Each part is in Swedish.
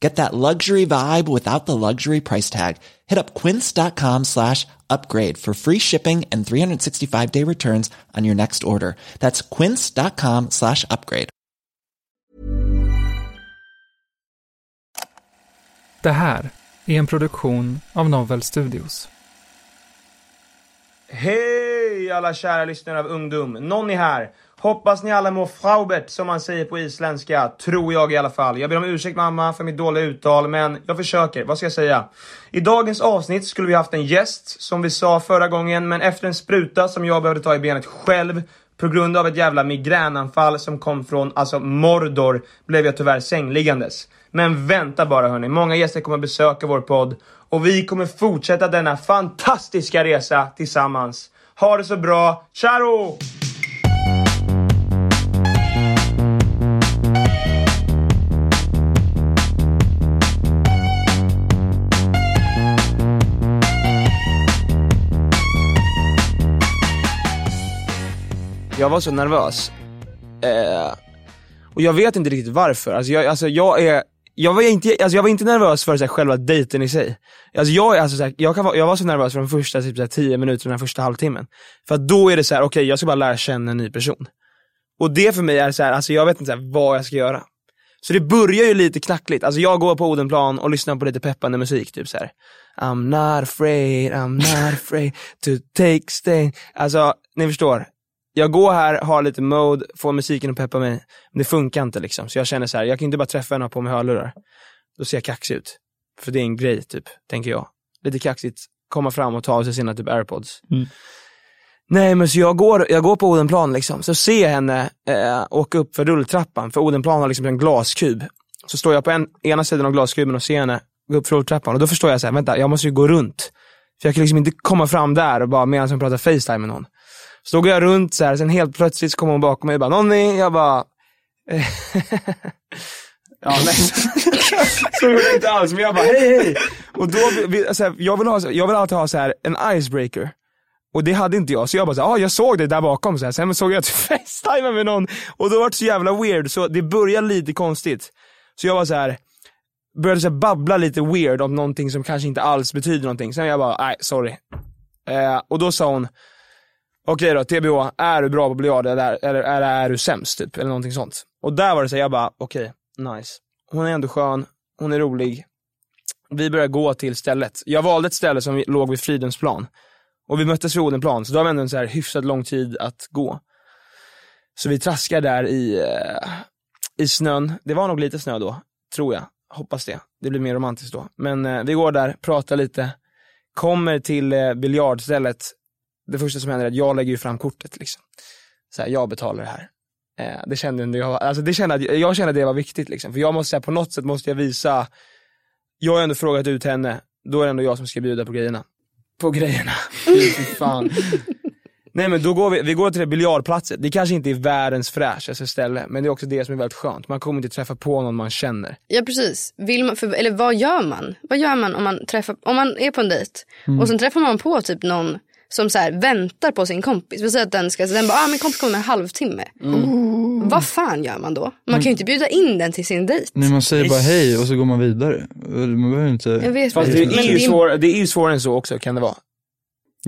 Get that luxury vibe without the luxury price tag. Hit up quince.com slash upgrade for free shipping and 365 day returns on your next order. That's quince.com slash upgrade. Det här är en produktion av Novel Studios. Hej alla kära lyssnare av Ungdom! Nonni här! Hoppas ni alla mår fraubert som man säger på isländska, tror jag i alla fall. Jag ber om ursäkt mamma för mitt dåliga uttal, men jag försöker. Vad ska jag säga? I dagens avsnitt skulle vi haft en gäst, som vi sa förra gången, men efter en spruta som jag behövde ta i benet själv på grund av ett jävla migränanfall som kom från, alltså Mordor, blev jag tyvärr sängliggandes. Men vänta bara hörni, många gäster kommer besöka vår podd och vi kommer fortsätta denna fantastiska resa tillsammans. Ha det så bra, Charo! Jag var så nervös. Eh, och jag vet inte riktigt varför. Alltså jag, alltså jag är jag var inte, alltså jag var inte nervös för så här, själva dejten i sig. Alltså jag, alltså så här, jag, kan, jag var så nervös för de första typ, så här, tio minuterna, den första halvtimmen. För att då är det så här: okej okay, jag ska bara lära känna en ny person. Och det för mig är så här, alltså jag vet inte så här, vad jag ska göra. Så det börjar ju lite knackligt, alltså jag går på Odenplan och lyssnar på lite peppande musik, typ så här. I'm not afraid, I'm not afraid to take stain. Alltså, ni förstår jag går här, har lite mode, får musiken att peppa mig, men det funkar inte liksom. Så jag känner så här, jag kan inte bara träffa henne på med hörlurar. Då ser jag kaxig ut. För det är en grej typ, tänker jag. Lite kaxigt, komma fram och ta av sig sina typ airpods. Mm. Nej men så jag går, jag går på Odenplan liksom, så ser jag henne eh, åka upp för rulltrappan, för Odenplan har liksom en glaskub. Så står jag på en, ena sidan av glaskuben och ser henne gå upp för rulltrappan och då förstår jag så här, vänta jag måste ju gå runt. För jag kan liksom inte komma fram där och bara medan jag pratar Facetime med någon. Så då går jag runt så här, sen helt plötsligt så kommer hon bakom mig och bara Nonni, jag bara eh. Ja, nej. så gjorde jag inte alls, men jag bara hej hej. Och då, alltså, jag, vill ha, jag vill alltid ha så här, en icebreaker. Och det hade inte jag, så jag bara ja ah, jag såg det där bakom, så här. sen såg jag att du facetimade med någon. Och då var det så jävla weird, så det började lite konstigt. Så jag var så här började så här babbla lite weird om någonting som kanske inte alls betyder någonting. Sen jag bara, nej sorry. Eh, och då sa hon, okej då, TBH, är du bra på biljard eller, eller, eller är du sämst typ? Eller någonting sånt. Och där var det så jag bara, okej, nice. Hon är ändå skön, hon är rolig. Vi börjar gå till stället. Jag valde ett ställe som låg vid Fridhemsplan. Och vi möttes vid Odenplan, så då har vi ändå en så här hyfsat lång tid att gå. Så vi traskar där i, eh, i snön. Det var nog lite snö då, tror jag. Hoppas det. Det blir mer romantiskt då. Men eh, vi går där, pratar lite, kommer till eh, biljardstället det första som händer är att jag lägger ju fram kortet liksom. Så här, jag betalar det här. Eh, det kände jag, alltså det kände, jag kände att det var viktigt liksom. För jag måste säga, på något sätt måste jag visa, jag har ändå frågat ut henne, då är det ändå jag som ska bjuda på grejerna. På grejerna, fan. Nej men då går vi, vi går till det biljardplatset. Det kanske inte är världens fräschaste ställe, men det är också det som är väldigt skönt. Man kommer inte träffa på någon man känner. Ja precis. Vill man, för, eller vad gör man? Vad gör man om man träffar, om man är på en dejt mm. och sen träffar man på typ någon som så här, väntar på sin kompis. Vi säger att den ska, den bara, ah, min kompis kommer en halvtimme. Mm. Vad fan gör man då? Man kan ju inte bjuda in den till sin dejt. Nej man säger bara hej och så går man vidare. Man behöver inte. Jag vet, Fast det är, ju svår, det är ju svårare än så också kan det vara.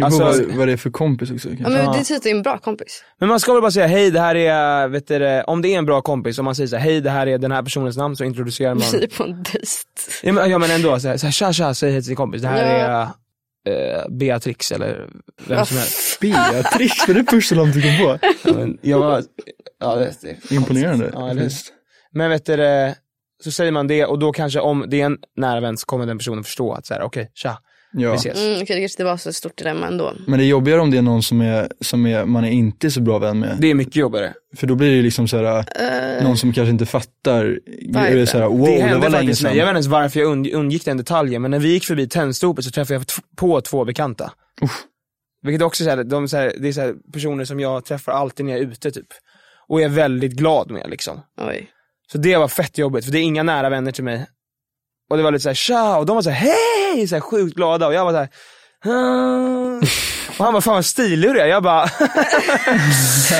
Alltså, vad, vad det är för kompis också. Ja, men det är typ en bra kompis. Men man ska väl bara säga hej det här är, vet du, om det är en bra kompis, om man säger så här, hej det här är den här personens namn så introducerar man. Är på en dejt. Ja men, ja, men ändå, så här, så här, tja tja, säg hej till din kompis. Det här ja. är eh, Beatrix eller vem som helst. Beatrix, var det första namnet du kom på? Ja, men Jag var, ja, det, det, Imponerande. Ja, eller hur? Men vet du, så säger man det och då kanske om det är en nära vän så kommer den personen förstå att så här, okej, tja, vi Ja. ses. Mm, okej, det kanske inte var så stort dilemma ändå. Men det är jobbigare om det är någon som, är, som är, man är inte så bra vän med. Det är mycket jobbigare. För då blir det liksom såhär, någon som kanske inte fattar, eller såhär, wow det det, hände var länge faktiskt mig. sedan. Jag vet inte ens varför jag und- undgick den detaljen, men när vi gick förbi Tennstopet så träffade jag på två bekanta. Vilket också är de, är så här, det är så här, personer som jag träffar alltid när jag är ute typ. Och är väldigt glad med liksom. Oj. Så det var fett jobbigt, för det är inga nära vänner till mig. Och det var lite såhär tja, och de var såhär hej, så här sjukt glada och jag var såhär "Ah." Och han var fan vad stilig du är. Jag bara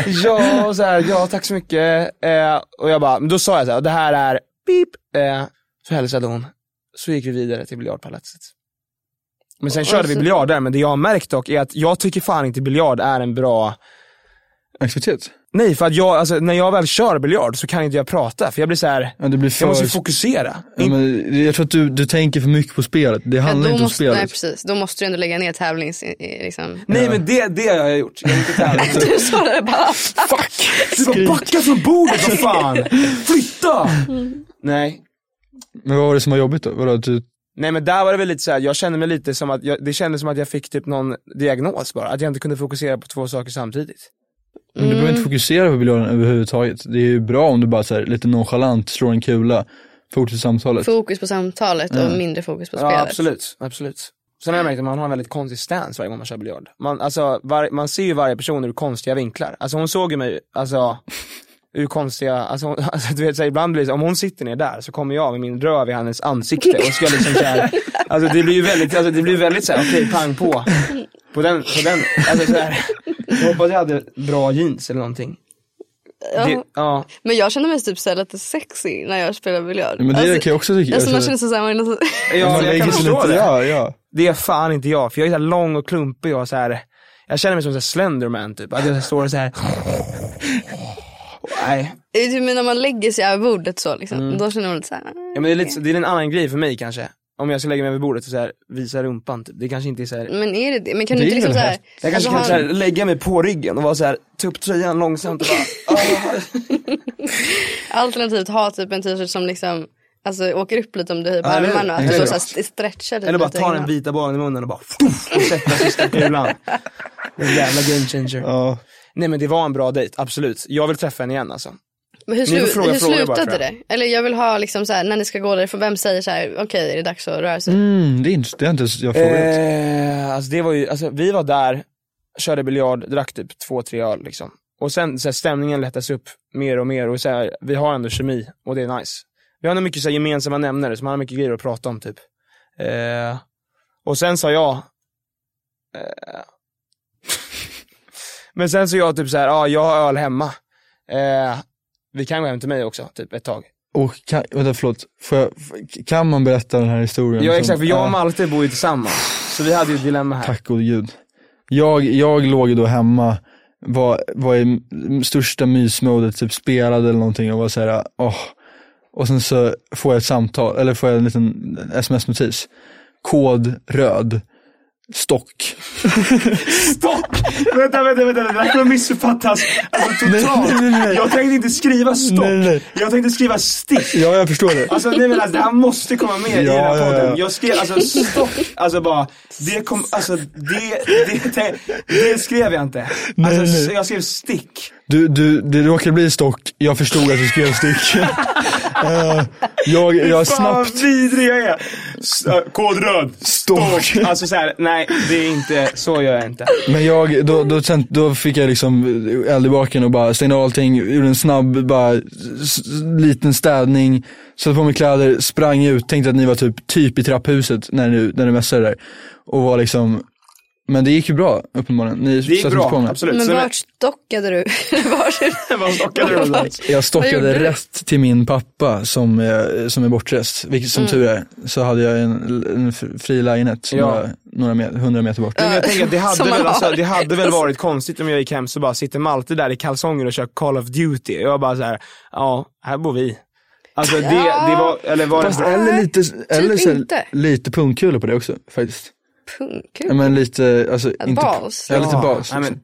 ja, och så här, ja tack så mycket. Eh, och jag bara, men då sa jag såhär, det här är pip. Eh, så hälsade hon. Så gick vi vidare till biljardpalatset. Men sen körde vi biljard där, men det jag har märkt dock är att jag tycker fan inte biljard är en bra Aktivitet? Nej, för att jag, alltså, när jag väl kör biljard så kan inte jag prata, för jag blir så här. Ja, det blir för... jag måste fokusera. ja, men jag tror att du, du tänker för mycket på spelet. Det handlar då inte om måste, spelet. nej, precis. Då måste du ändå lägga ner tävlings... Liksom. Nej men det, det har jag gjort, jag är inte tävling. Du sa det bara. Fuck! Du bara backa från bordet, vad fan! Flytta! Nej. Men vad var det som var jobbigt då? Vadå, du, Nej men där var det väl lite så här, jag kände mig lite som att, jag, det kändes som att jag fick typ någon diagnos bara, att jag inte kunde fokusera på två saker samtidigt. Men du behöver Mm. inte fokusera på biljarden överhuvudtaget. Det är ju bra om du bara så här, lite nonchalant slår en kula, fortsätter samtalet. Fokus på samtalet och mindre fokus på spelet. Ja absolut, absolut. Sen har jag märkt att man har en väldigt konstig stance varje gång man kör biljard. Man, alltså, var, man ser ju varje person ur konstiga vinklar. Alltså hon såg ju mig, alltså, ur konstiga, alltså, hon, alltså du vet så här, ibland blir det så, om hon sitter ner där så kommer jag med min röv i hennes ansikte och ska liksom så här, alltså det blir ju väldigt, alltså det blir väldigt såhär, okej pang på. På den, på den, alltså så här. Jag hoppas jag hade bra jeans eller någonting. Ja. Det, ja. Men jag känner mig typ så här lite sexy när jag spelar biljard. Men det kan jag också tycka. Alltså, man Alltså, känner sig såhär, man är så- Ja, man jag lägger kan sig förstå det. ja, ja. Det är fan inte jag, för jag är så här lång och klumpig och så här. jag känner mig som så här Slenderman typ. Att jag står så här. Nej, är typ när man lägger sig över bordet så liksom. Mm. Då känner man lite såhär. ja, men det, är lite, det är en annan grej för mig kanske. Om jag ska lägga mig över bordet och så här, visa rumpan typ. Det kanske inte är så här. Men är det det? Men kan Det du inte liksom såhär. Jag kanske kan han- så här, lägga mig på ryggen och vara så här, ta upp tröjan långsamt och bara, ah. Alternativt ha typ en t-shirt som liksom Alltså åker upp lite om du höjer på armarna. Att du så såhär stretchar typ Eller bara lite ta den vita bollen i munnen och bara och sätta sista kulan. Det är en jävla game changer. ja. Nej men det var en bra dejt, absolut. Jag vill träffa henne igen alltså. Men hur, slu- fråga hur frågor bara, slutade tror det? Eller jag vill ha liksom såhär, när ni ska gå därifrån, vem säger såhär, okej är det dags att röra sig? Mm, det är inte, det är inte jag frågat. Eh, alltså det var ju, alltså vi var där, körde biljard, drack typ två, tre öl liksom. Och sen så här, stämningen lättas upp mer och mer och så här, vi har ändå kemi och det är nice. Vi har ändå mycket så här, gemensamma nämnare, så man har mycket grejer att prata om typ. Eh, och sen sa jag, eh, men sen sa jag typ så här, ja jag har öl hemma. Eh, vi kan gå hem till mig också, typ ett tag. Och kan, vänta förlåt, Får jag, kan man berätta den här historien? Ja exakt, för jag och Malte bor ju tillsammans. Så vi hade ju ett dilemma här. Tack gode gud. Jag, jag låg ju då hemma, var, var i största mysmodet, typ spelade eller någonting och var såhär, åh. Och sen så får jag ett samtal, eller får jag en liten sms-notis. Kod röd, stock. Stopp! vänta, vänta, vänta, det där kommer missuppfattas alltså, totalt. Nej, nej, nej. Jag tänkte inte skriva nej. jag tänkte skriva stick. Ja, jag förstår det. Alltså nej men alltså, det här måste komma med i Ja, den här ja, podden. ja. Jag skrev alltså stopp, alltså bara, det kom, alltså det, det, det, det skrev jag inte. Alltså jag skrev stick. Du, du, det råkade bli stock, jag förstod att du skrev stick. Eh, jag, jag Fan snabbt, vad vidrig jag är. Äh, Kod röd, stopp. Alltså såhär, nej det är inte, så gör jag inte. men jag, då, då, sen, då fick jag liksom eld i baken och bara stängde av allting, gjorde en snabb, bara liten städning, satte på mig kläder, sprang ut, tänkte att ni var typ, typ i trapphuset när ni, när ni mässade där. Och var liksom, men det gick ju bra uppenbarligen. Ni Det gick på bra, mig. absolut. Men vart stockade du? vart Vad stockade du? Jag stockade rätt till min pappa som är, som är bortrest, vilket som tur är. Så hade jag en, en fri lägenhet Ja. några, några met, hundra meter bort. Men jag tänker att det hade, väl, alltså, det hade väl varit konstigt om jag gick hem så bara sitter Malte där i kalsonger och kör Call of Duty. Jag var bara så här, ja, här bor vi. Alltså det, Ja. det var, eller var Fast det, eller lite, eller så lite pungkulor på det också faktiskt. Pungkul. Ja, men lite, alltså inte, bas. Ja, lite bas. Nej, liksom.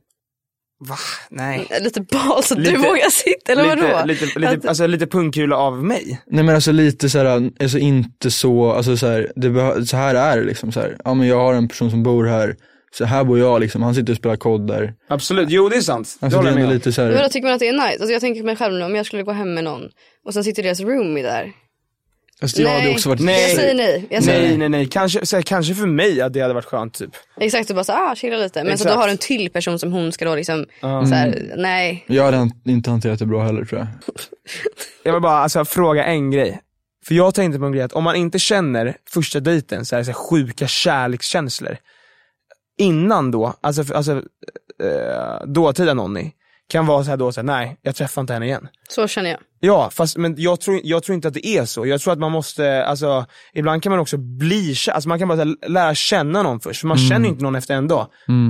men, va? Nej. Lite bas, att Lite- du vågar sitta, eller vadå? Lite, lite, lite, Att- alltså, lite pungkula av mig. Nej men alltså lite såhär, alltså inte så, alltså så här, det så här är det liksom så här. Ja men jag har en person som bor här, så här bor jag liksom, han sitter och spelar kod där. Absolut, jo det är sant. Alltså det håller jag med om. lite så Men tycker man att det är nice? Alltså jag tänker på mig själv nu, om jag skulle gå hem med någon och sen sitter deras roomie där. Alltså jag hade också varit Nej. Jag säger nej. Jag säger Nej, nej, nej. Kanske, så här, kanske för mig att det hade varit skönt typ. Exakt, och bara så ah, chilla lite. Men så Exakt. då har du en till person som hon ska då liksom, Ja. så här, nej. Jag hade inte hanterat det bra heller tror jag. Jag vill bara alltså, fråga en grej. För jag tänkte på en grej att om man inte känner första dejten så här, så här sjuka kärlekskänslor innan då, alltså, alltså äh, dåtida nonni, kan vara så här då så här, nej jag träffar inte henne igen. Så känner jag. Ja, fast men jag tror, jag tror inte att det är så. Jag tror att man måste, alltså ibland kan man också bli alltså man kan bara lära känna någon först, för man känner ju inte någon efter en dag.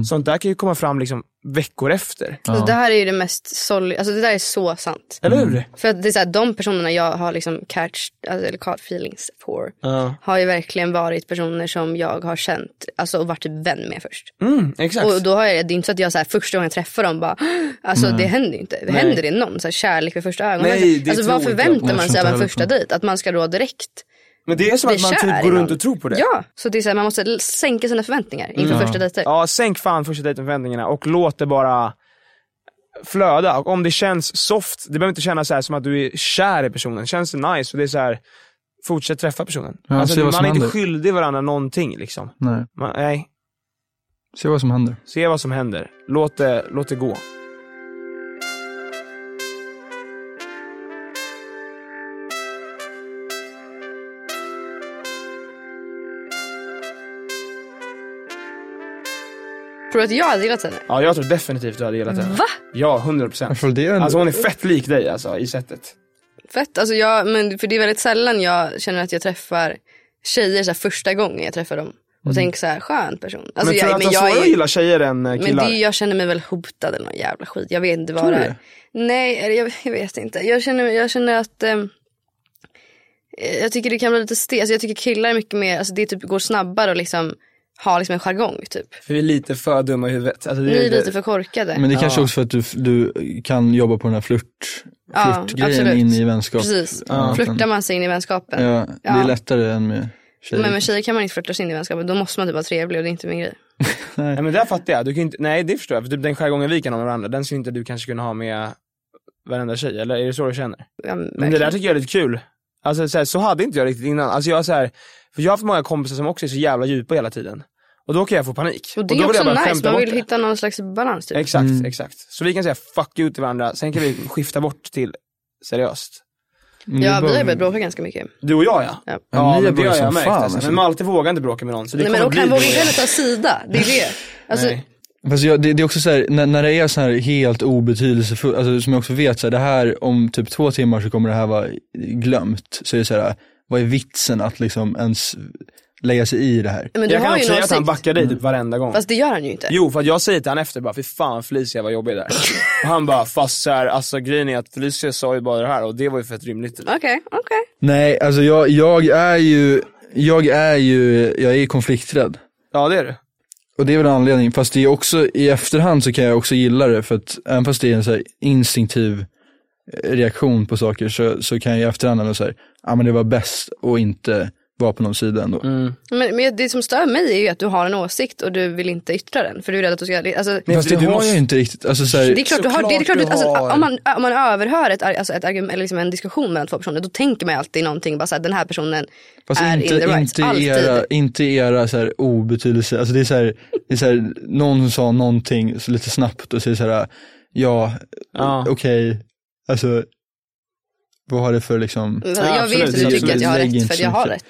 Sånt där kan ju komma fram liksom veckor efter. Alltså, det här är ju det mest solid, alltså det där är så sant. Eller hur? För att det är så här, de personerna jag har liksom catch, alltså, eller caught feelings for, Ja. har ju verkligen varit personer som jag har känt, alltså och varit typ vän med först. Mm, exakt. Och då har jag, det är inte så att jag så här, första gången jag träffar dem bara, alltså det händer ju inte. Händer det någon? Så här, kärlek vid första ögonkastet? Nej, det alltså vad förväntar man sig av en första dejt? Att man ska då direkt men det är som bli att man kär typ går runt och tror på det. Ja, så det är så här, man måste sänka sina förväntningar inför första dejter. Ja, sänk fan första dejten förväntningarna och låt det bara flöda. Och om det känns soft, det behöver inte kännas så här som att du är kär i personen. Känns det nice och det är så här, fortsätt träffa personen. Ja, alltså, man är inte skyldig varandra någonting liksom. Nej, Man, nej, se vad som händer. se vad som händer. Låt det, låt det gå. Tror du att jag hade gillat henne? Ja, jag tror definitivt du hade gillat henne. Va? Ja, 100%. Varför det är ändå- Alltså hon är fett lik dig alltså, i sättet. Fett, alltså jag, men för det är väldigt sällan jag känner att jag träffar tjejer så här, första gången jag träffar dem. Och tänker så här, skön person. Alltså, men tror du jag, att men är jag svårare är- att gilla tjejer än eh, Men killar? det, jag känner mig väl hotad eller någon jävla skit. Jag vet inte vad Tror det du är. Nej, eller jag, jag vet inte. Jag känner, jag känner att ehm, eh, jag tycker det kan bli lite stelt. Alltså, jag tycker killar är mycket mer, alltså det typ går snabbare och liksom ha liksom en jargong typ. För vi är lite för dumma i huvudet. Alltså, det, Ni är det- lite för korkade. Men det är kanske också för att du, du kan jobba på den här flört, Ja, flörtgrejen absolut. in i vänskap. Precis. Ja, Flörtar man sig in i vänskapen. Ja, det Ja. är lättare än med tjejer. Men med tjejer kan man inte flörta sig in i vänskapen. Då måste man typ vara trevlig och det är inte min grej. Nej men där fattar jag, du kan inte, nej det förstår jag, för typ den jargongen vi kan ha med varandra, den skulle inte du kanske kunna ha med varenda tjej, eller är det så du känner? Ja, Men det där tycker jag är lite kul. Alltså så, här, så hade inte jag riktigt innan, alltså jag så här, för jag har haft många kompisar som också är så jävla djupa hela tiden. Och då kan jag få panik. Och det då är jag också nice, man vill hitta någon slags balans typ. Exakt, Mm. exakt. Så vi kan säga fuck you till varandra, sen kan vi skifta bort till seriöst. Det Ja, är vi har börjat bråka ganska mycket. Du och jag ja. Ja. Ja, Ja, det har jag som märkt alltså. alltså. Men Malte vågar inte bråka med någon. Så det Nej men och han och vågar jag. heller ta sida. Det är det. Alltså, Nej. Fast jag, det, det är också så här, när, när det är så här helt obetydelsefullt, alltså som jag också vet så här, det här om typ två timmar så kommer det här vara glömt. Så är det så här, vad är vitsen att liksom ens lägga sig i det här? men du Jag kan också säga att han backar dig typ varenda gång. Fast det gör han ju inte. Jo, för att jag säger till han efter bara, fy fan Felicia var jobbig där. och han bara, fast så här, alltså grejen är att Felicia sa ju bara det här och det var ju fett rimligt. Okej, okej. Nej, alltså jag, jag är ju, jag är ju, jag är konflikträdd. Ja det är det. Och det är väl anledningen, fast det är också, i efterhand så kan jag också gilla det för att även fast det är en så här instinktiv eh, reaktion på saker så, så kan jag i efterhand ändå säga, ja men det var bäst att inte vara på någon sida ändå. Men, men det som stör mig är ju att du har en åsikt och du vill inte yttra den. För du är rädd att du ska... Alltså, Nej, Fast det du har måste- jag ju inte riktigt, alltså så här, det är klart du har, det är klart, du, alltså, du har. om, man, om man överhör ett, alltså ett argument, eller liksom en diskussion mellan två personer, då tänker man ju alltid någonting, bara så här, den här personen Fast är in the inte, right. inte alltid. era, inte era så här obetydelse, alltså det är så här, det är så här, någon som sa någonting så lite snabbt och säger så här, ja, Ja. okej, alltså vad har det för liksom, jag vet att du Det- tycker att jag har rätt inte för jag har rätt.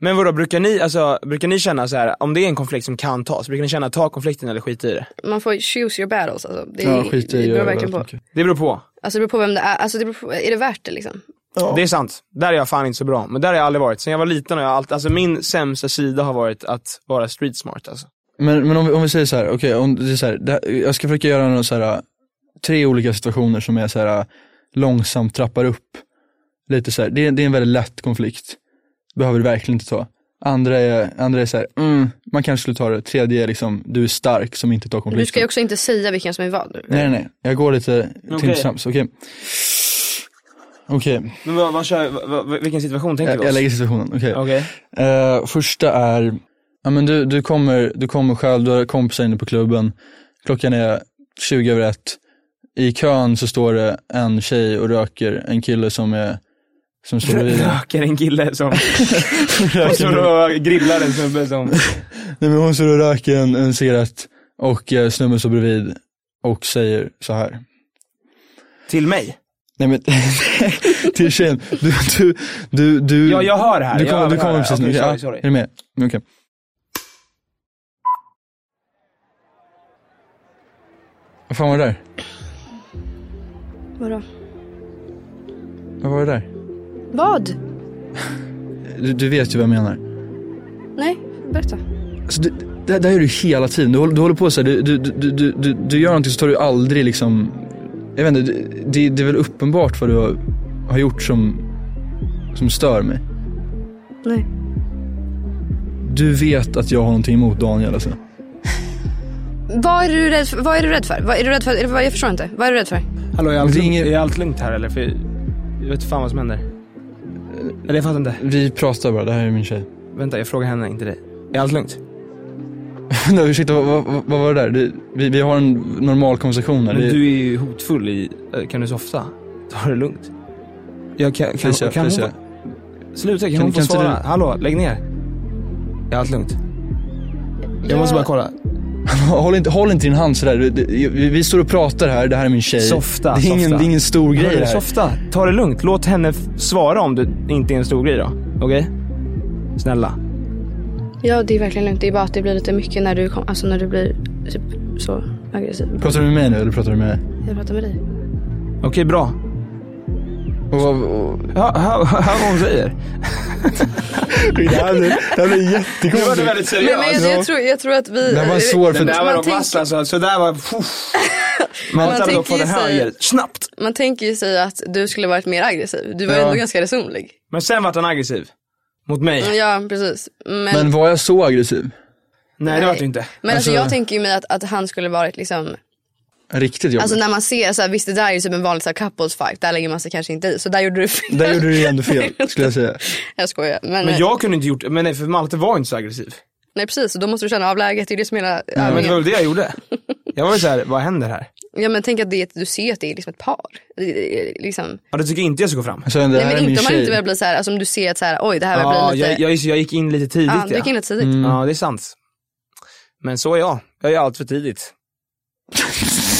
Men vadå, brukar ni, alltså, brukar ni känna så här, om det är en konflikt som kan tas, brukar ni känna ta konflikten eller skita i det? Man får choose your battles. Alltså. Det, ja skit i det det, beror verkligen på. Det beror på. Alltså det beror på vem det är. Alltså det beror på, är det värt det liksom? Det är sant. Där är jag fan inte så bra. Men där har jag aldrig varit. Sen jag var liten har jag alltid, alltså min sämsta sida har varit att vara street smart alltså. Men, men om, vi, om vi säger så här, okej, om det är så här, det här, jag ska försöka göra några så här, tre olika situationer som är så här, långsamt trappar upp. Lite så här, det, är, det är en väldigt lätt konflikt. Behöver du verkligen inte ta. Andra är, andra är så här, mm, man kanske skulle ta det. Tredje är liksom, du är stark som inte tar Du konflikten. ska ju också inte säga vilken som är vad nu. Nej, nej, nej. Jag går lite Okej. till snabbt. Okej. Okej, Men vad, vad kör, vad, vad, vilken situation tänker jag, vi jag oss? lägger situationen. Okej. Okej. Eh, första är, ja men du, du, kommer, du kommer själv, du har kompisar inne på klubben. Klockan är 20 över ett. I kön så står det en tjej och röker, en kille som är, som står bredvid. Röker en kille som, och står och grillar en snubbe som, Nej men hon står och röker en, en cigarett och eh, snubben står bredvid och säger så här. till mig. Nej men, till tjejen. Du, du, du, du. Ja, jag hör det här. Du Jag kommer, hör du kommer precis nu. Ja, sorry, sorry. Är du med? Okej. Vad fan var det där? Vadå? Vad var det där? Vad? Du, du vet ju vad jag menar. Nej, berätta. Alltså, du, det, det här gör du hela tiden. Du, håller- du håller på så här, du, du, du, du, du, du gör någonting så tar du aldrig liksom, jag vet inte, det, det, är väl uppenbart vad du har, har gjort som, som stör mig. Nej. Du vet att jag har någonting emot Daniel alltså. Vad är du rädd för? Vad är du rädd för? Vad är du rädd för? Jag förstår inte. Vad är du rädd för? Hallå, är allt, Det är lugnt, är allt lugnt här eller? För jag vet fan vad som händer. Eller jag fattar inte. Vi pratar bara, det här är min tjej. Vänta, jag frågar henne, inte dig. Är allt lugnt? Nej, ursäkta, vad, vad, vad var det där? Det, vi, vi har en normal konversation här. Men Det, du är ju hotfull i, eh, kan du softa? Ta det lugnt. Jag kan, kan, Felicia, kan Felicia. hon, sluta, kan, Kan- hon få kan svara? du- Hallå, lägg ner. Är allt lugnt? Jag Ja. måste bara kolla. håll, inte, håll inte din hand sådär. Vi, står och pratar här, det här är min tjej. Softa, det, är ingen, softa. det är ingen stor grej det här. Softa, ta det lugnt. Låt henne svara om det inte är en stor grej då. Okej? Snälla. Ja, det är verkligen lugnt. Det är bara att det blir lite mycket när du, kom, alltså när du blir typ så aggressiv. Pratar du med mig nu eller pratar du med... Jag pratar med dig. Okej, bra. Och, vad- och, hör vad hon säger. Det här blir, det här blir Nu var jättekonstigt. du väldigt Men, men jag, jag, tror, jag tror att vi... Det var en svår Den där för... var Man vass tänker- alltså. Så där var... Puff. Man hade dock tänker fått ju sig-. Snabbt. Man tänker ju sig att du skulle varit mer aggressiv. Du var Ja. ändå ganska resonlig. Men sen vart han aggressiv. Mot mig. Ja, precis. Men, Men men, var jag så aggressiv? Nej, det vart du inte. alltså, alltså- jag tänker ju mig att, att han skulle varit liksom, Riktigt jobbigt. alltså när man ser, så här, visst det där är ju typ en vanlig så här, couples fight, där lägger man sig kanske inte i. Så där gjorde du fel. Där gjorde du ju ändå fel, skulle jag säga. jag skojar. Men, Men jag kunde inte gjort men nej, för Malte var inte så aggressiv. nej precis, och då måste du känna av läget. Det är det som hela Men det var väl det jag gjorde. Jag var ju såhär, vad händer här? Ja men tänk att det, du ser att det är liksom ett par. Liksom. Ja, du tycker inte jag ska gå fram? Jag sa, det Nej men inte om man inte vill bli så här, alltså om du ser att så här, oj det här Ja, blir lite, jag, jag, jag gick in lite tidigt ja, du gick in lite tidigt. Mm. Ja, det är sant. Men så är jag. Jag är allt för tidigt.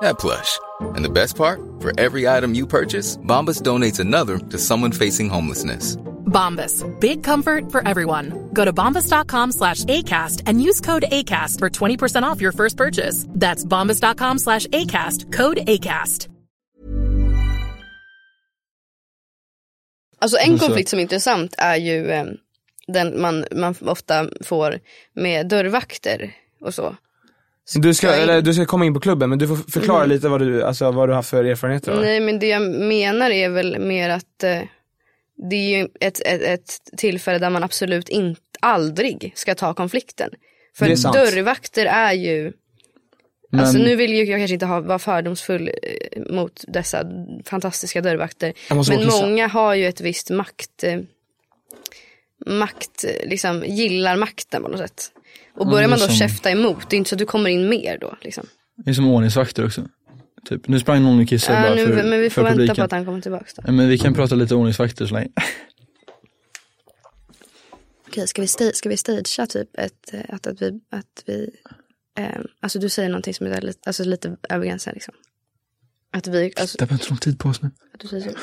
that plush. And the best part? For every item you purchase, Bombas donates another to someone facing homelessness. Bombas. Big comfort for everyone. Go to bombas.com slash ACAST and use code ACAST for 20% off your first purchase. That's bombas.com slash ACAST. Code ACAST. Alltså en konflikt som är intressant är ju eh, den man, man ofta får med dörrvakter och så. Du ska, eller, du ska komma in på klubben men du får förklara lite vad du, alltså, vad du har för erfarenheter. Nej men det jag menar är väl mer att eh, det är ju ett, ett, ett tillfälle där man absolut inte, aldrig ska ta konflikten. För är dörrvakter är ju, Men, alltså nu vill ju jag kanske inte ha, vara fördomsfull eh, mot dessa fantastiska dörrvakter. Men många har ju ett visst makt, eh, makt, eh, liksom gillar makten på något sätt. Och Ja, börjar man då som- käfta emot, det är inte så att du kommer in mer då liksom. Det är som ordningsvakter också. Typ. Nu sprang någon och kissade Ja, bara nu, för, men vi får vänta publiken. på att han kommer tillbaka då. Ja, Men vi kan prata lite ordningsvakter så länge. Okej, ska vi, sta- ska vi stagea typ ett, eh, att, att vi, att vi eh, alltså du säger någonting som är lite, alltså lite över gränsen liksom. Att vi, alltså, Det har inte lång tid på oss nu. att du säger så.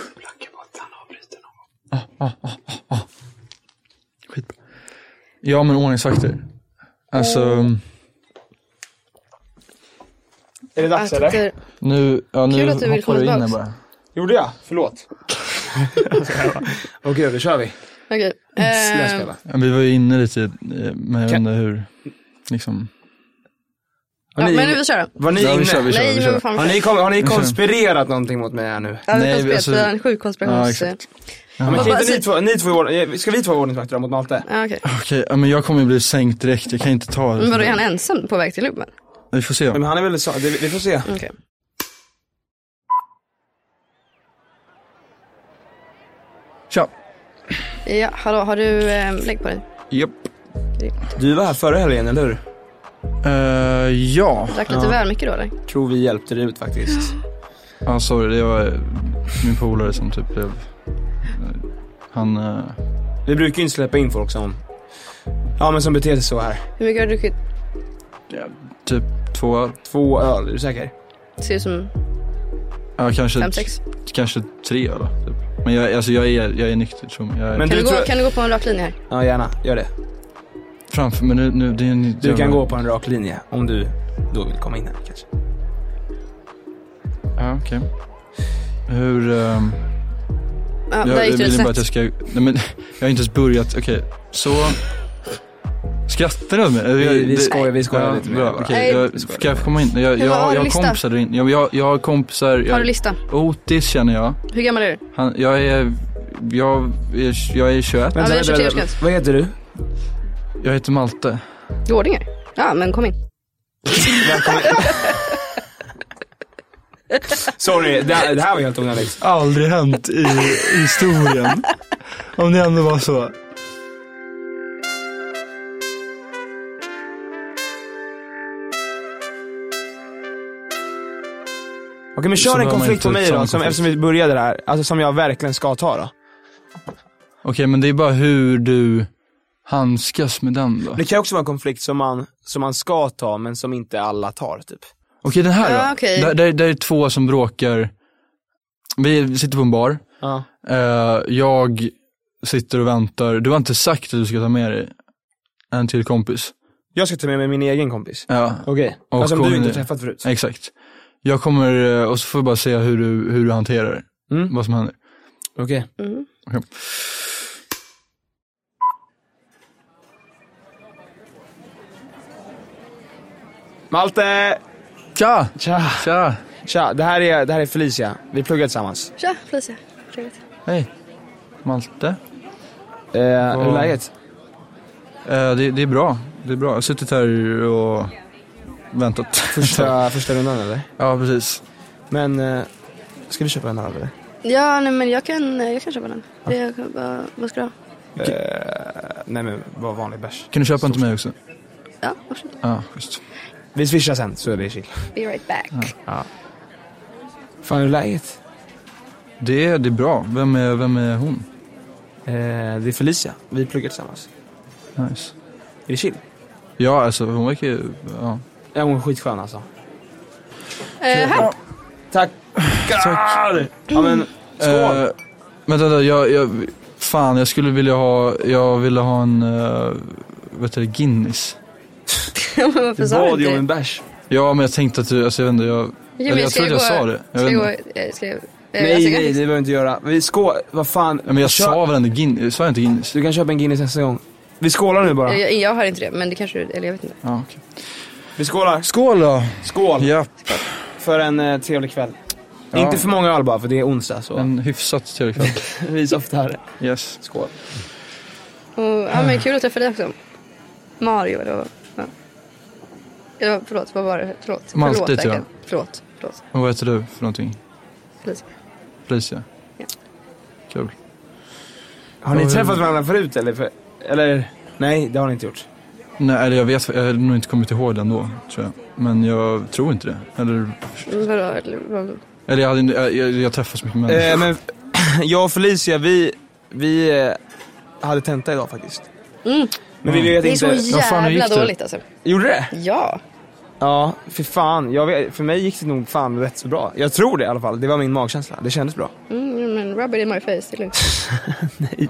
Ah, ah, ah, ah, ah. Skitbra. Ja men ordningsvakter. Alltså Är det dags Att eller? det- nu, ja, nu Kul att du vill hoppar komma du in här tillbaks. bara. Gjorde jag? Förlåt. Okej, då kör vi. Okej. Jag Eh, spelar. Ja, vi var ju inne lite, eh, men jag undrar hur, liksom. Har ja, ni, men nu vi kör var ni Ja, vi inne? kör, vi kör, Nej vi men kör. vad fan. Har ni, har konspirerat någonting mot mig här nu? Ja, vi Nej, har vi- alltså- en sjuk Ja, konspirations... exakt. Ja, men kan inte ni två, ni två, är ordning- ska vi två vara ordningsvakter mot Malte? ja, okej. Okej, ja, men jag kommer ju bli sänkt direkt, jag kan inte ta det. Men vadå, är han ensam på väg till klubben? Vi får se. Men han är väl så, det, vi får se. Okej. Tja. Ja, hallå, har du, eh, lägg på dig. Japp. Du var här förra helgen, eller hur? Eh, ja. Drack lite väl mycket då eller? Tror vi hjälpte dig ut faktiskt. Ja, sorry, det var eh, min polare som typ blev, eh, han, eh, Vi brukar ju inte släppa in folk som, ja men som beter sig så här. Hur mycket har du druckit? typ två öl. Två öl, är du säker? Ser ut som Ja, kanske, fem, sex. kanske tre öl. Typ. Men jag, alltså, jag, är, jag är nykter tror jag. är Men Kan du du, gå, kan du gå på en rak linje här? Ja gärna, gör det. framför, men nu, nu det är en Du kan gå på en rak linje om du då vill komma in här kanske. Ja, okej. Hur, ehm, Ja, jag, där jag gick rätt bara att jag ska, nej men jag har inte ens börjat, okej. Så, skrattar du åt mig? Vi- Jag- vi skojar- vi skojar ja, lite bra, okej. Nej. Jag, kan jag komma in? Jag, jag, var- har jag, jag har kompisar där. Jag, jag, jag har kompisar, jag, Har du lista? Otis känner jag. Hur gammal är du? Han, jag är, jag är, jag är 21. Ja, vi 23-årsgräns. Vad heter du? Jag heter Malte. Gårdingar? Ja, men kom in. Sorry, det, här- det här var helt onödigt. Aldrig hänt i historien. Om det ändå var så. Okej men kör en konflikt på mig då, som, eftersom vi började där. Alltså som jag verkligen ska ta då. Okej, men det är bara hur du handskas med den då. Det kan också vara en konflikt som man, som man ska ta men som inte alla tar typ. Okej, den här då. Ja, okej. Där, där, där är två som bråkar. Vi sitter på en bar. Ja. Eh, jag sitter och väntar. Du har inte sagt att du ska ta med dig en till kompis. Jag ska ta med mig min egen kompis. Ja, Okej. Och Alltså som du kommer inte träffat förut. exakt. Jag kommer, eh, och så får vi bara se hur du, hur du hanterar det. Mm. Vad som händer. Okej. Mm. Okej. Malte! Tja! Tja! Tja! Tja, det här är, det här är Felicia. Vi pluggar tillsammans. Tja, Felicia. Trevligt. Hej. Malte. Eh, hur är läget? Eh, det, det är bra. Det är bra. Jag har suttit här och väntat. Första, första rundan eller? ja, precis. Men, eh, ska vi köpa en öl eller? Ja, nej men jag kan, jag kan köpa den. Det, vad, vad ska du ha? Eh, nej men, bara vanlig bärs. Kan du köpa en till mig också? Ja, varsågod. Ja, schysst. Vi swishar sen så är det chill. Be right back. Fan hur är läget? Det, det är bra. Vem är, vem är hon? Eh, det är Felicia. Vi pluggar tillsammans. Nice. Är det chill? Ja, alltså hon verkar ju, ja. Ja hon är skitskön alltså. Eh, här. Tack! Tack! Ja men, skål! Eh, men vänta, jag, jag, fan jag skulle vilja ha, jag ville ha en, uh, vet du, Guinness. Men varför du sa bad ju om en bärs. Ja, men jag tänkte att du, alltså jag vet inte, jag, Jimmy, eller jag ska tror att jag gå- sa det. Jag Ska vet jag inte. gå, eh, ska jag, eh, Nej jag ska- nej, det behöver vi inte göra. Vi skål, vad fan. Ja, men jag Kör- sa väl ändå Guinness, sa jag inte Guinness? Du kan köpa en Guinness nästa gång. Vi skålar nu bara. Jag, jag har inte det, men det kanske du, eller jag vet inte. Ja, okej. Vi skålar. Skål då! Skål! Ja, För en eh, trevlig kväll. Ja. Inte för många öl bara, för det är onsdag så. en hyfsat trevlig kväll. vi är ofta här. Yes. Skål. Och, ja men kul att träffa dig också. Mario eller vad? Ja. Förlåt, vad var det? Förlåt. Malte, förlåt, verkligen. Förlåt, förlåt. Och vad heter du för någonting? Felicia. Felicia? Ja. Kul. Har ni Ja, träffat varandra förut eller? För, eller? Nej, det har ni inte gjort. Nej, eller jag vet, jag har nog inte kommit ihåg den då, tror jag. Men jag tror inte det. Eller, Vadå, eller jag, hade, inte- jag, jag, jag träffar så mycket människor. Eh, men jag och Felicia, vi, vi eh, hade tenta idag faktiskt. Mm. Men vi vet Det är inte. så jävla det? dåligt alltså. Gjorde det? Ja. Ja, för fan. Jag vet, för mig gick det nog fan rätt så bra. Jag tror det i alla fall. Det var min magkänsla. Det kändes bra. Mm, men rub it in my face, det är lugnt.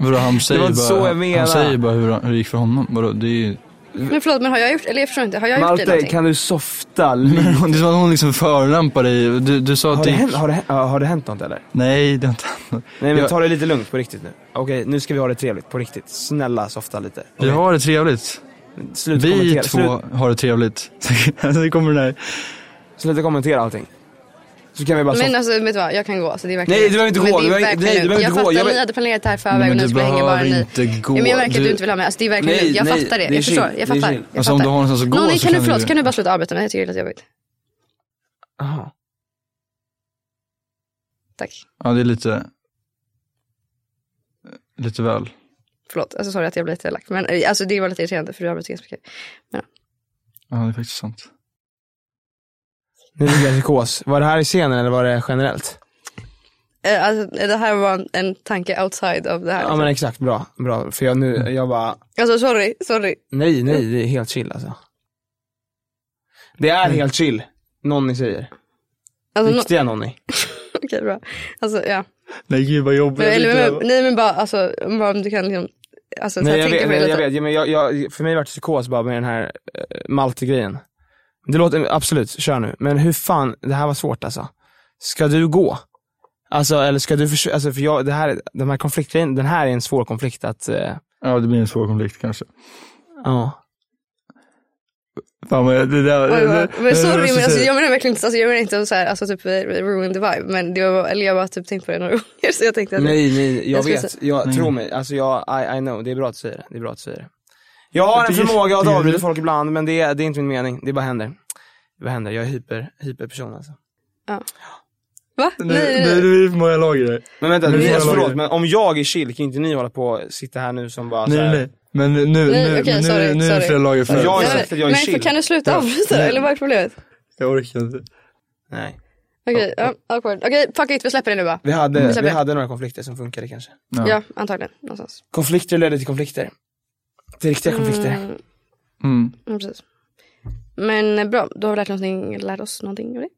Vadå, han säger inte bara, så jag menar. han säger bara hur, han- hur det gick för honom. Vadå, det är ju... Men förlåt, men har jag gjort, eller jag förstår inte, har jag gjort dig Malte, någonting? kan du softa lite? Det är som att hon liksom förolämpar dig. Du, du sa att Har det det, gick... hänt, har, det, har det hänt något eller? Nej, det har inte hänt något. Nej men Jag- ta det lite lugnt på riktigt nu. Okej, nu ska vi ha det trevligt på riktigt. Snälla softa lite. Vi har det trevligt. Sluta Vi kommentera. två Slut, har det trevligt. Sen kommer den här. sluta kommentera allting. Så kan vi bara Men alltså vet du vad, jag kan gå. Alltså, det är verkligen, Nej, du behöver inte men gå. Det Du är behöver- verkligen nej, du behöver jag inte gå. fattar, Jag ni hade planerat det här förväg och nu spelar ingen bara ni. inte gå. Ja, men jag märker att Du- inte vill ha med. Alltså, det är verkligen Nej. Jag nej, fattar det. det Jag förstår. Jag fattar. Jag Alltså om du fattar. har någonstans att gå Nonni, så kan du, förlåt, du... kan du bara sluta arbeta med det? Jag tycker det är lite jobbigt. Jaha. Tack. Ja, det är lite... Lite väl. Förlåt, alltså sorry att jag blev lite elak. Men eh, alltså, det var lite irriterande för du arbetar ganska mycket. Ja, det är faktiskt sant. Nu ligger jag i psykos. Var det här i scenen eller var det generellt? Eh, Alltså, det här var en, en tanke outside of det här. Ja liksom. men exakt, bra. Bra. För jag nu, jag bara, Alltså sorry, sorry. nej nej det är helt chill alltså. Det är helt chill. Nonni säger. Alltså, no, Riktiga Nonni. Okej bra. Alltså ja. Nej gud vad jobbigt. Men, eller, men, nej men bara alltså, bara om du kan liksom, alltså, så Nej jag vet, nej, jag vet. Men jag, jag, för mig var det psykos bara med den här uh, Malte-grejen. Det låter, absolut, kör nu. Men hur fan, det här var svårt alltså. Ska du gå? Alltså eller ska du försöka, alltså för jag, det här, den här konfliktgrejen, den här är en svår konflikt att, eh, Ja, det blir en svår konflikt kanske. ja. Fan vad det där... Oj, det- men sorry men alltså, jag menar verkligen inte, alltså, jag menar inte så här, alltså typ ruin the vibe. Men det var, eller jag har bara typ tänkt på det några gånger så jag tänkte att Nej, nej, jag, Jag vet. Jag, Nej. tro mig. Alltså jag, I, I know. Det är bra att säger det. Det är bra att säger det. Jag har en förmåga att avbryta folk ibland, men det är, det är inte min mening. Det bara händer. Det bara händer. Jag är hyper, hyperperson alltså. Va? Nej, nej, Nej, nej. det är för många lager där. Men vänta, Men är alltså, förlåt, men om jag är chill kan inte ni hålla på och sitta här nu som bara så Nej, här, nej. Men nu, Nej, nu, okej, men nu, sorry, nu är det sorry. flera lager för. Jag Nej, men- sagt att jag är men chill. kan du sluta avbryta Nej. eller vad är problemet? Jag orkar inte. Nej. Okej, ja, awkward. Okej, fuck it, vi släpper det nu bara. Vi Vi hade, vi det. hade några konflikter som funkade kanske. Ja. Ja, antagligen. Någonstans. Konflikter ledde till konflikter. Till riktiga konflikter. Mm, Mm. mm, precis. Men eh, bra, då har vi lärt, någonting, lärt oss någonting av det.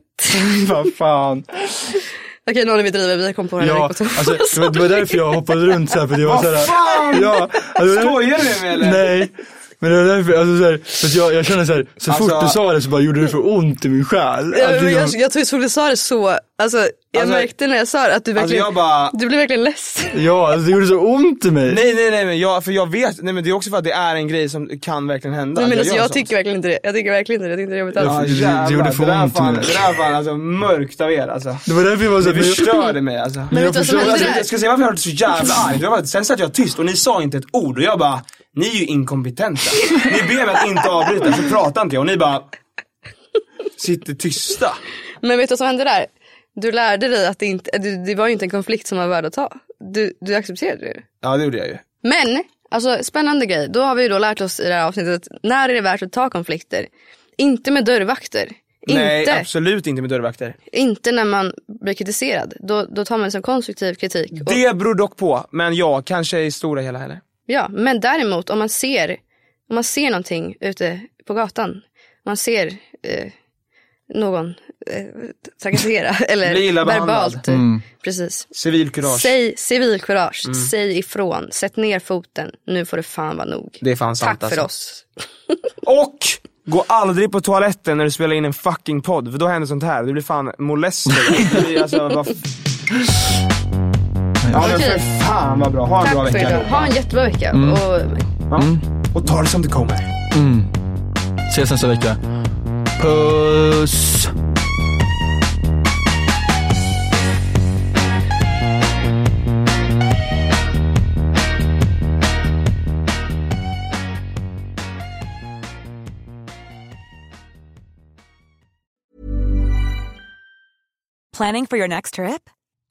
Vad fan. Okej, nu håller vi driver, vi kom på det här Ja, på alltså, det, var, det var därför jag hoppade runt så här för var fan! Ja, alltså, det- Skojar du med mig eller? Nej. Men det var därför, alltså så, här, för att jag, jag känner såhär, så Alltså- fort du sa det så bara gjorde det för ont i min själ. Ja, Alltså, men jag, jag, jag så du sa det så, alltså jag Alltså- märkte när jag sa det att du Alltså verkligen, jag bara, du blev verkligen ledsen. ja, alltså, det gjorde så ont i mig. nej nej nej men jag, för jag vet, nej men det är också för att det är en grej som kan verkligen hända. Nej, men alltså, jag sånt. tycker verkligen inte det. Jag tycker verkligen inte det. Jag tycker inte det är jobbigt Ja, alls. det- det- det gjorde för det där ont fan, det det. där fan alltså mörkt av er alltså. Det var därför jag var Det såhär, förstörde mig alltså. Men vet du vad som förstår- hände Alltså, jag ska säga varför jag var så jävla arg. Det var, sen satt jag tyst och ni sa inte ett ord och jag bara, ni är ju inkompetenta. Ni ber mig att inte avbryta så pratar inte jag och ni bara sitter tysta. Men vet du vad som hände där? Du lärde dig att det inte, det, var ju inte en konflikt som var värd att ta. Du, du accepterade det. Ja det gjorde jag ju. Men, alltså spännande grej. Då har vi ju då lärt oss i det här avsnittet att när är det värt att ta konflikter? Inte med dörrvakter. Nej inte, absolut inte med dörrvakter. inte när man blir kritiserad. Då, då tar man det som konstruktiv kritik. Och, Det beror dock på, men ja, kanske i stora hela heller. Ja, men däremot om man ser, om man ser någonting ute på gatan. Man ser eh, någon eh, trakassera eller Bli illa verbalt. eh, Mm. Precis. Civilkurage. Säg civilkurage, Mm. säg ifrån, sätt ner foten. Nu får det fan vara nog. Det är fan sant Tack för alltså. oss. Och gå aldrig på toaletten när du spelar in en fucking podd, för då händer sånt här. Du blir fan molester. Alltså, Ja men för fan vad bra. Ha en Tack bra för vecka. idag. Ha en jättebra vecka. Mm. Och Ja. Och ta det som det kommer. Mm. Ses nästa vecka. Puss! Planning for your next trip?